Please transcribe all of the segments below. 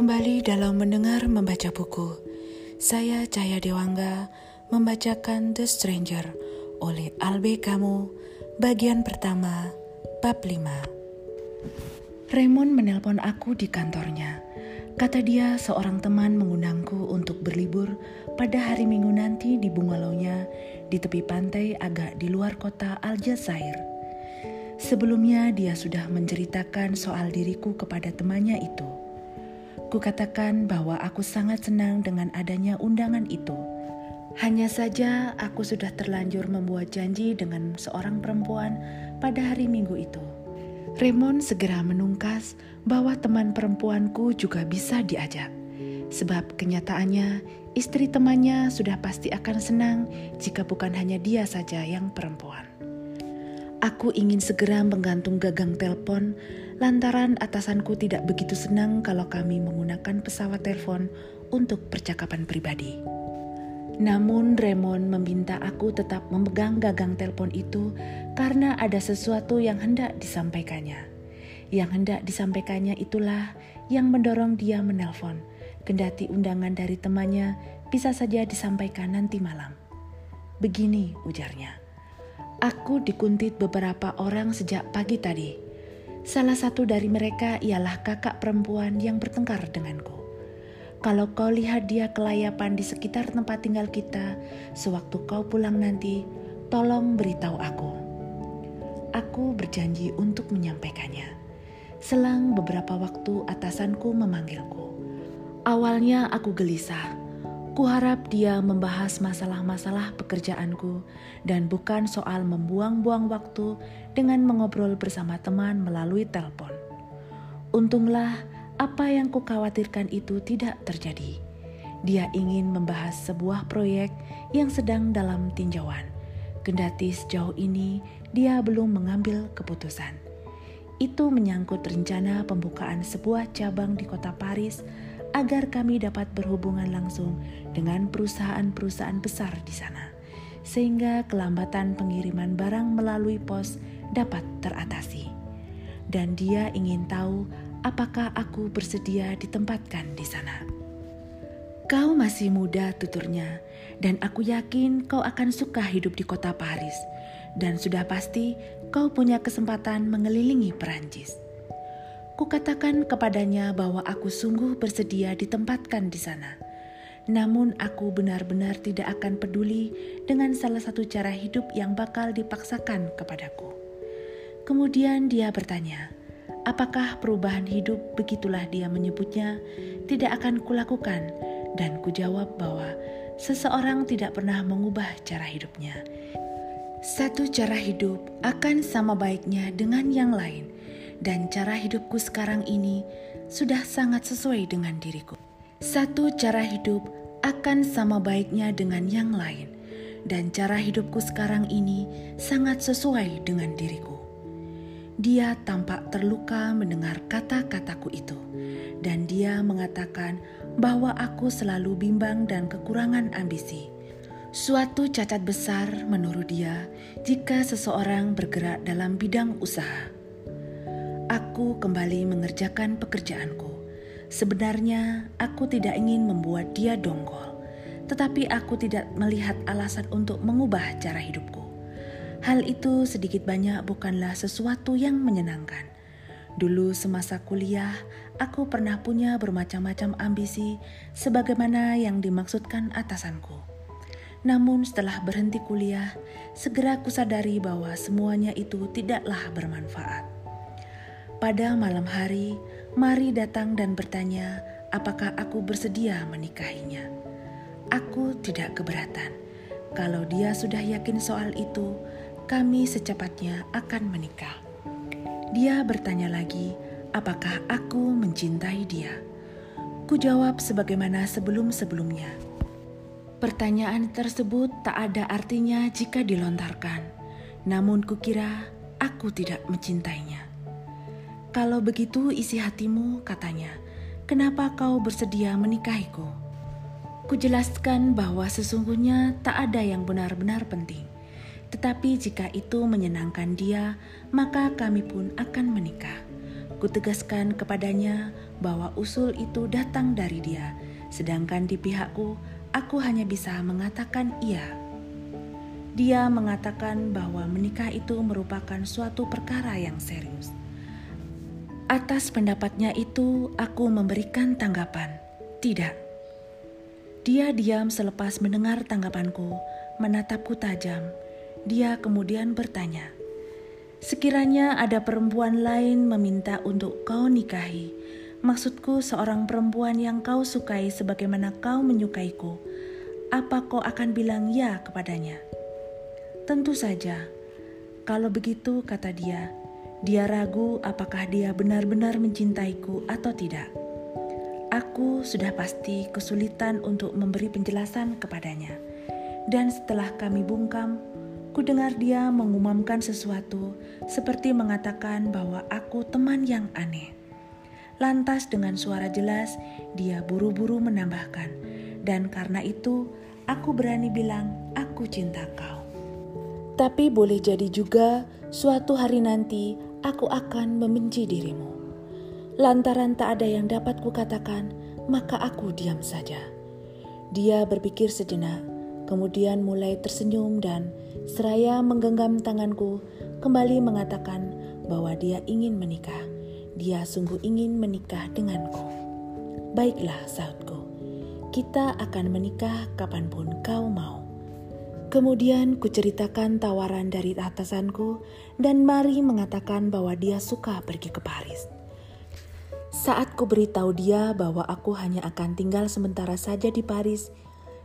kembali dalam mendengar membaca buku. Saya Cahaya Dewangga membacakan The Stranger oleh Albe Kamu, bagian pertama, bab 5. Raymond menelpon aku di kantornya. Kata dia seorang teman mengundangku untuk berlibur pada hari minggu nanti di bungalownya di tepi pantai agak di luar kota Aljazair. Sebelumnya dia sudah menceritakan soal diriku kepada temannya itu. Kukatakan bahwa aku sangat senang dengan adanya undangan itu. Hanya saja aku sudah terlanjur membuat janji dengan seorang perempuan pada hari Minggu itu. Raymond segera menungkas bahwa teman perempuanku juga bisa diajak. Sebab kenyataannya istri temannya sudah pasti akan senang jika bukan hanya dia saja yang perempuan. Aku ingin segera menggantung gagang telepon lantaran atasanku tidak begitu senang kalau kami menggunakan pesawat telepon untuk percakapan pribadi. Namun Raymond meminta aku tetap memegang gagang telepon itu karena ada sesuatu yang hendak disampaikannya. Yang hendak disampaikannya itulah yang mendorong dia menelpon, kendati undangan dari temannya bisa saja disampaikan nanti malam. Begini ujarnya, aku dikuntit beberapa orang sejak pagi tadi Salah satu dari mereka ialah kakak perempuan yang bertengkar denganku. Kalau kau lihat dia kelayapan di sekitar tempat tinggal kita, sewaktu kau pulang nanti, tolong beritahu aku. Aku berjanji untuk menyampaikannya. Selang beberapa waktu atasanku memanggilku. Awalnya aku gelisah Kuharap dia membahas masalah-masalah pekerjaanku dan bukan soal membuang-buang waktu dengan mengobrol bersama teman melalui telepon. Untunglah apa yang kukhawatirkan itu tidak terjadi. Dia ingin membahas sebuah proyek yang sedang dalam tinjauan. Kendati sejauh ini dia belum mengambil keputusan. Itu menyangkut rencana pembukaan sebuah cabang di kota Paris agar kami dapat berhubungan langsung dengan perusahaan-perusahaan besar di sana, sehingga kelambatan pengiriman barang melalui pos dapat teratasi. Dan dia ingin tahu apakah aku bersedia ditempatkan di sana. Kau masih muda, tuturnya, dan aku yakin kau akan suka hidup di kota Paris, dan sudah pasti kau punya kesempatan mengelilingi Perancis. Kukatakan kepadanya bahwa aku sungguh bersedia ditempatkan di sana. Namun aku benar-benar tidak akan peduli dengan salah satu cara hidup yang bakal dipaksakan kepadaku. Kemudian dia bertanya, apakah perubahan hidup begitulah dia menyebutnya tidak akan kulakukan dan kujawab bahwa seseorang tidak pernah mengubah cara hidupnya. Satu cara hidup akan sama baiknya dengan yang lain – dan cara hidupku sekarang ini sudah sangat sesuai dengan diriku. Satu cara hidup akan sama baiknya dengan yang lain, dan cara hidupku sekarang ini sangat sesuai dengan diriku. Dia tampak terluka mendengar kata-kataku itu, dan dia mengatakan bahwa aku selalu bimbang dan kekurangan ambisi. Suatu cacat besar menurut dia jika seseorang bergerak dalam bidang usaha aku kembali mengerjakan pekerjaanku. Sebenarnya aku tidak ingin membuat dia dongkol, tetapi aku tidak melihat alasan untuk mengubah cara hidupku. Hal itu sedikit banyak bukanlah sesuatu yang menyenangkan. Dulu semasa kuliah, aku pernah punya bermacam-macam ambisi sebagaimana yang dimaksudkan atasanku. Namun setelah berhenti kuliah, segera kusadari bahwa semuanya itu tidaklah bermanfaat. Pada malam hari, Mari datang dan bertanya apakah aku bersedia menikahinya. Aku tidak keberatan. Kalau dia sudah yakin soal itu, kami secepatnya akan menikah. Dia bertanya lagi, apakah aku mencintai dia? Ku jawab sebagaimana sebelum-sebelumnya. Pertanyaan tersebut tak ada artinya jika dilontarkan. Namun kukira aku tidak mencintainya. Kalau begitu isi hatimu, katanya, kenapa kau bersedia menikahiku? Kujelaskan bahwa sesungguhnya tak ada yang benar-benar penting. Tetapi jika itu menyenangkan dia, maka kami pun akan menikah. Kutegaskan kepadanya bahwa usul itu datang dari dia, sedangkan di pihakku, aku hanya bisa mengatakan iya. Dia mengatakan bahwa menikah itu merupakan suatu perkara yang serius. Atas pendapatnya itu, aku memberikan tanggapan, "Tidak." Dia diam selepas mendengar tanggapanku, menatapku tajam. Dia kemudian bertanya, "Sekiranya ada perempuan lain meminta untuk kau nikahi, maksudku seorang perempuan yang kau sukai sebagaimana kau menyukaiku, apa kau akan bilang ya kepadanya?" Tentu saja, kalau begitu, kata dia, dia ragu apakah dia benar-benar mencintaiku atau tidak. Aku sudah pasti kesulitan untuk memberi penjelasan kepadanya. Dan setelah kami bungkam, ku dengar dia mengumamkan sesuatu seperti mengatakan bahwa aku teman yang aneh. Lantas dengan suara jelas, dia buru-buru menambahkan, dan karena itu aku berani bilang aku cinta kau. Tapi boleh jadi juga suatu hari nanti aku akan membenci dirimu. Lantaran tak ada yang dapat kukatakan, maka aku diam saja. Dia berpikir sejenak, kemudian mulai tersenyum dan seraya menggenggam tanganku, kembali mengatakan bahwa dia ingin menikah. Dia sungguh ingin menikah denganku. Baiklah, sautku, kita akan menikah kapan pun kau mau. Kemudian kuceritakan tawaran dari atasanku dan Mari mengatakan bahwa dia suka pergi ke Paris. Saat ku beritahu dia bahwa aku hanya akan tinggal sementara saja di Paris,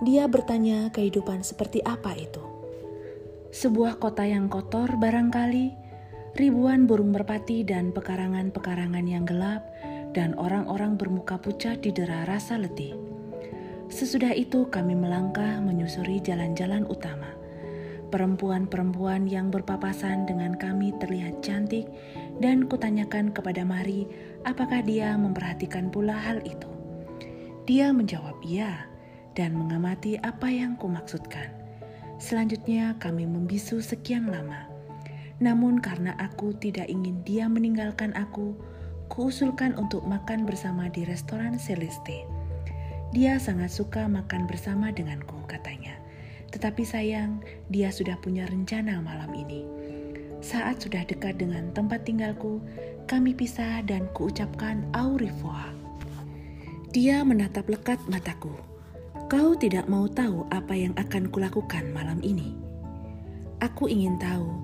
dia bertanya kehidupan seperti apa itu. Sebuah kota yang kotor barangkali, ribuan burung merpati dan pekarangan-pekarangan yang gelap, dan orang-orang bermuka pucat didera rasa letih. Sesudah itu kami melangkah menyusuri jalan-jalan utama. Perempuan-perempuan yang berpapasan dengan kami terlihat cantik dan kutanyakan kepada Mari apakah dia memperhatikan pula hal itu. Dia menjawab iya dan mengamati apa yang kumaksudkan. Selanjutnya kami membisu sekian lama. Namun karena aku tidak ingin dia meninggalkan aku, kuusulkan untuk makan bersama di restoran Celeste. Dia sangat suka makan bersama denganku, katanya. Tetapi sayang, dia sudah punya rencana malam ini. Saat sudah dekat dengan tempat tinggalku, kami pisah dan kuucapkan au revoir. Dia menatap lekat mataku. Kau tidak mau tahu apa yang akan kulakukan malam ini. Aku ingin tahu,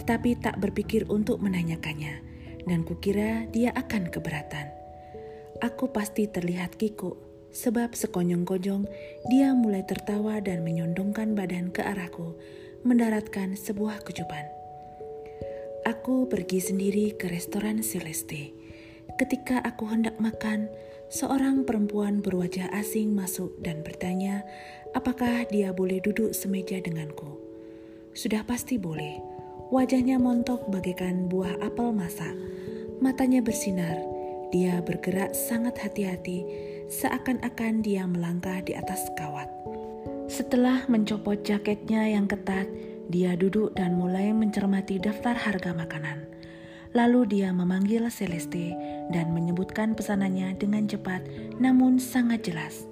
tetapi tak berpikir untuk menanyakannya, dan kukira dia akan keberatan. Aku pasti terlihat kikuk sebab sekonyong-konyong dia mulai tertawa dan menyondongkan badan ke arahku, mendaratkan sebuah kejuban. Aku pergi sendiri ke restoran Celeste. Ketika aku hendak makan, seorang perempuan berwajah asing masuk dan bertanya apakah dia boleh duduk semeja denganku. Sudah pasti boleh. Wajahnya montok bagaikan buah apel masak. Matanya bersinar. Dia bergerak sangat hati-hati seakan-akan dia melangkah di atas kawat. Setelah mencopot jaketnya yang ketat, dia duduk dan mulai mencermati daftar harga makanan. Lalu dia memanggil Celeste dan menyebutkan pesanannya dengan cepat namun sangat jelas.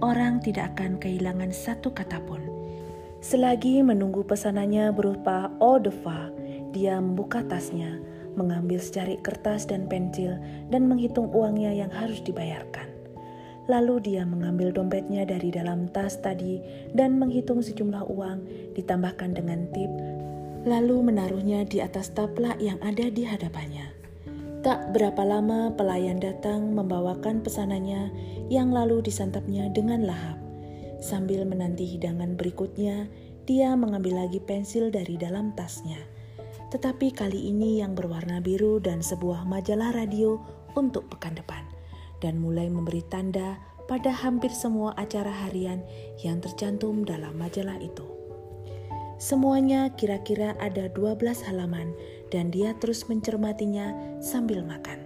Orang tidak akan kehilangan satu kata pun. Selagi menunggu pesanannya berupa eau de va, dia membuka tasnya, mengambil secari kertas dan pensil, dan menghitung uangnya yang harus dibayarkan. Lalu dia mengambil dompetnya dari dalam tas tadi dan menghitung sejumlah uang, ditambahkan dengan tip, lalu menaruhnya di atas taplak yang ada di hadapannya. Tak berapa lama pelayan datang membawakan pesanannya yang lalu disantapnya dengan lahap. Sambil menanti hidangan berikutnya, dia mengambil lagi pensil dari dalam tasnya. Tetapi kali ini yang berwarna biru dan sebuah majalah radio untuk pekan depan dan mulai memberi tanda pada hampir semua acara harian yang tercantum dalam majalah itu. Semuanya kira-kira ada 12 halaman dan dia terus mencermatinya sambil makan.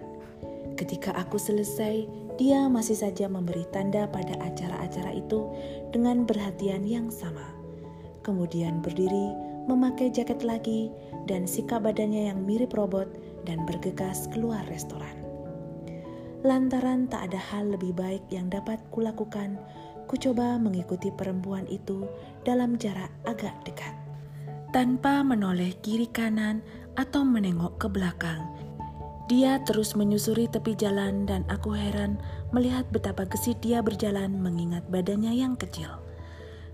Ketika aku selesai, dia masih saja memberi tanda pada acara-acara itu dengan perhatian yang sama. Kemudian berdiri, memakai jaket lagi, dan sikap badannya yang mirip robot dan bergegas keluar restoran. Lantaran tak ada hal lebih baik yang dapat kulakukan, ku coba mengikuti perempuan itu dalam jarak agak dekat. Tanpa menoleh kiri kanan atau menengok ke belakang, dia terus menyusuri tepi jalan dan aku heran melihat betapa gesit dia berjalan mengingat badannya yang kecil.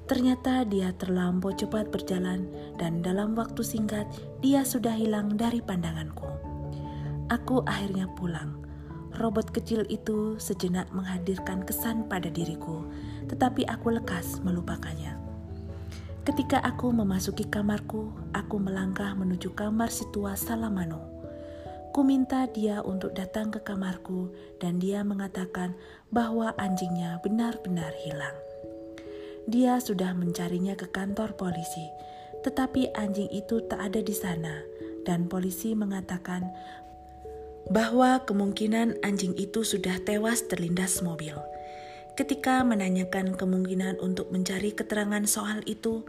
Ternyata dia terlampau cepat berjalan dan dalam waktu singkat dia sudah hilang dari pandanganku. Aku akhirnya pulang. Robot kecil itu sejenak menghadirkan kesan pada diriku, tetapi aku lekas melupakannya. Ketika aku memasuki kamarku, aku melangkah menuju kamar si tua Salamano. Ku minta dia untuk datang ke kamarku dan dia mengatakan bahwa anjingnya benar-benar hilang. Dia sudah mencarinya ke kantor polisi, tetapi anjing itu tak ada di sana dan polisi mengatakan bahwa kemungkinan anjing itu sudah tewas terlindas mobil. Ketika menanyakan kemungkinan untuk mencari keterangan soal itu,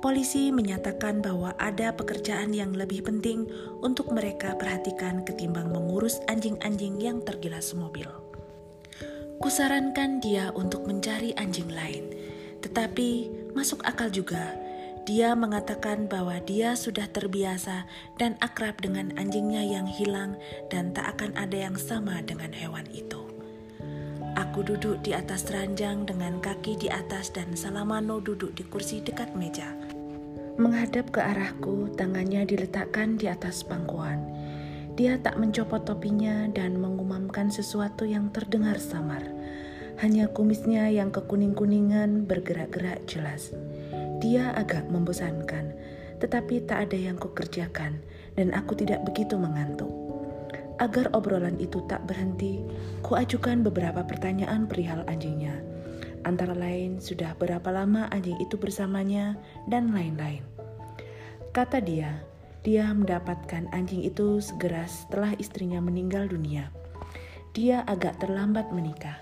polisi menyatakan bahwa ada pekerjaan yang lebih penting untuk mereka perhatikan ketimbang mengurus anjing-anjing yang tergilas mobil. Kusarankan dia untuk mencari anjing lain, tetapi masuk akal juga. Dia mengatakan bahwa dia sudah terbiasa dan akrab dengan anjingnya yang hilang, dan tak akan ada yang sama dengan hewan itu. Aku duduk di atas ranjang dengan kaki di atas dan Salamano duduk di kursi dekat meja. Menghadap ke arahku, tangannya diletakkan di atas pangkuan. Dia tak mencopot topinya dan mengumamkan sesuatu yang terdengar samar. Hanya kumisnya yang kekuning-kuningan bergerak-gerak jelas. Dia agak membosankan, tetapi tak ada yang kukerjakan dan aku tidak begitu mengantuk. Agar obrolan itu tak berhenti, kuajukan beberapa pertanyaan perihal anjingnya antara lain sudah berapa lama anjing itu bersamanya, dan lain-lain. Kata dia, dia mendapatkan anjing itu segera setelah istrinya meninggal dunia. Dia agak terlambat menikah.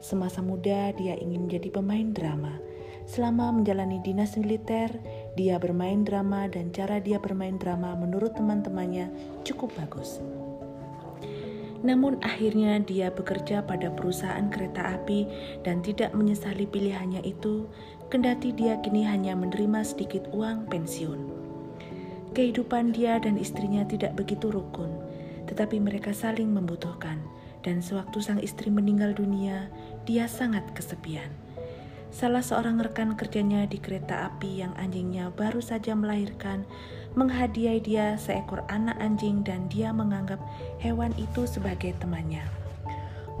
Semasa muda, dia ingin menjadi pemain drama. Selama menjalani dinas militer, dia bermain drama, dan cara dia bermain drama menurut teman-temannya cukup bagus. Namun akhirnya dia bekerja pada perusahaan kereta api dan tidak menyesali pilihannya itu, kendati dia kini hanya menerima sedikit uang pensiun. Kehidupan dia dan istrinya tidak begitu rukun, tetapi mereka saling membutuhkan, dan sewaktu sang istri meninggal dunia, dia sangat kesepian. Salah seorang rekan kerjanya di kereta api yang anjingnya baru saja melahirkan menghadiahi dia seekor anak anjing dan dia menganggap hewan itu sebagai temannya.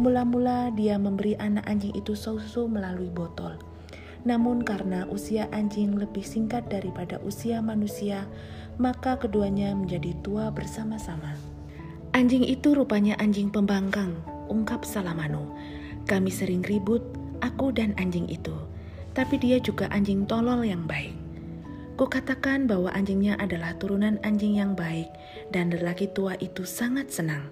Mula-mula dia memberi anak anjing itu susu melalui botol. Namun karena usia anjing lebih singkat daripada usia manusia, maka keduanya menjadi tua bersama-sama. Anjing itu rupanya anjing pembangkang, ungkap Salamano. Kami sering ribut, aku dan anjing itu. Tapi dia juga anjing tolol yang baik. Kukatakan bahwa anjingnya adalah turunan anjing yang baik dan lelaki tua itu sangat senang.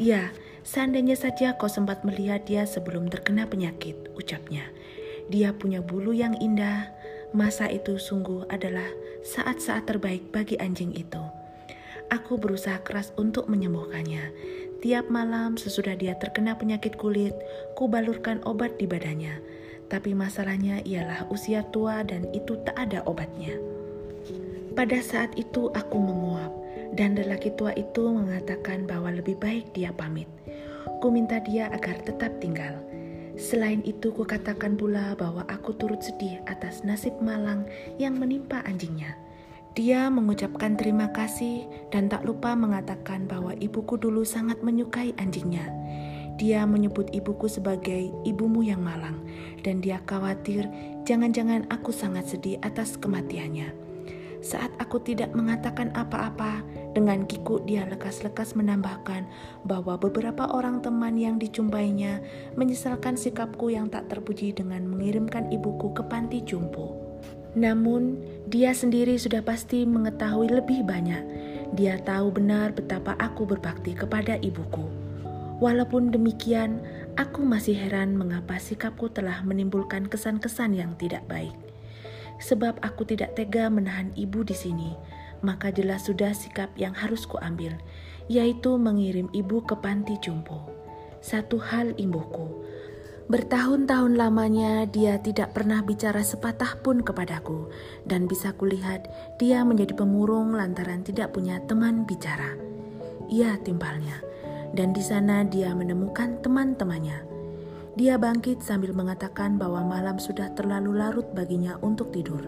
Ya, seandainya saja kau sempat melihat dia sebelum terkena penyakit, ucapnya. Dia punya bulu yang indah. Masa itu sungguh adalah saat-saat terbaik bagi anjing itu. Aku berusaha keras untuk menyembuhkannya. Tiap malam sesudah dia terkena penyakit kulit, kubalurkan obat di badannya tapi masalahnya ialah usia tua dan itu tak ada obatnya. Pada saat itu aku menguap dan lelaki tua itu mengatakan bahwa lebih baik dia pamit. Ku minta dia agar tetap tinggal. Selain itu, ku katakan pula bahwa aku turut sedih atas nasib malang yang menimpa anjingnya. Dia mengucapkan terima kasih dan tak lupa mengatakan bahwa ibuku dulu sangat menyukai anjingnya. Dia menyebut ibuku sebagai ibumu yang malang, dan dia khawatir jangan-jangan aku sangat sedih atas kematiannya. Saat aku tidak mengatakan apa-apa, dengan kiku dia lekas-lekas menambahkan bahwa beberapa orang teman yang dijumpainya menyesalkan sikapku yang tak terpuji dengan mengirimkan ibuku ke panti jumbo. Namun, dia sendiri sudah pasti mengetahui lebih banyak. Dia tahu benar betapa aku berbakti kepada ibuku. Walaupun demikian, aku masih heran mengapa sikapku telah menimbulkan kesan-kesan yang tidak baik. Sebab aku tidak tega menahan ibu di sini, maka jelas sudah sikap yang harus kuambil, yaitu mengirim ibu ke panti jumbo. Satu hal imbuhku, Bertahun-tahun lamanya dia tidak pernah bicara sepatah pun kepadaku, dan bisa kulihat dia menjadi pemurung lantaran tidak punya teman bicara. Ia timpalnya, dan di sana dia menemukan teman-temannya. Dia bangkit sambil mengatakan bahwa malam sudah terlalu larut baginya untuk tidur,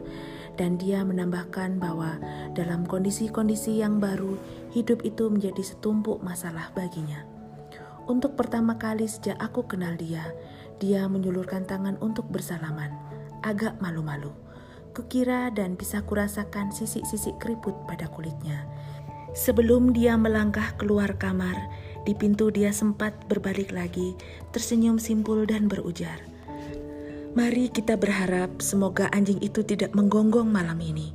dan dia menambahkan bahwa dalam kondisi-kondisi yang baru, hidup itu menjadi setumpuk masalah baginya. Untuk pertama kali sejak aku kenal dia, dia menyulurkan tangan untuk bersalaman, agak malu-malu. Kukira dan bisa kurasakan sisik-sisik keriput pada kulitnya. Sebelum dia melangkah keluar kamar, di pintu dia sempat berbalik lagi, tersenyum simpul dan berujar, Mari kita berharap semoga anjing itu tidak menggonggong malam ini.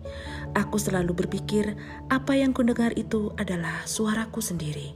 Aku selalu berpikir apa yang kundengar itu adalah suaraku sendiri.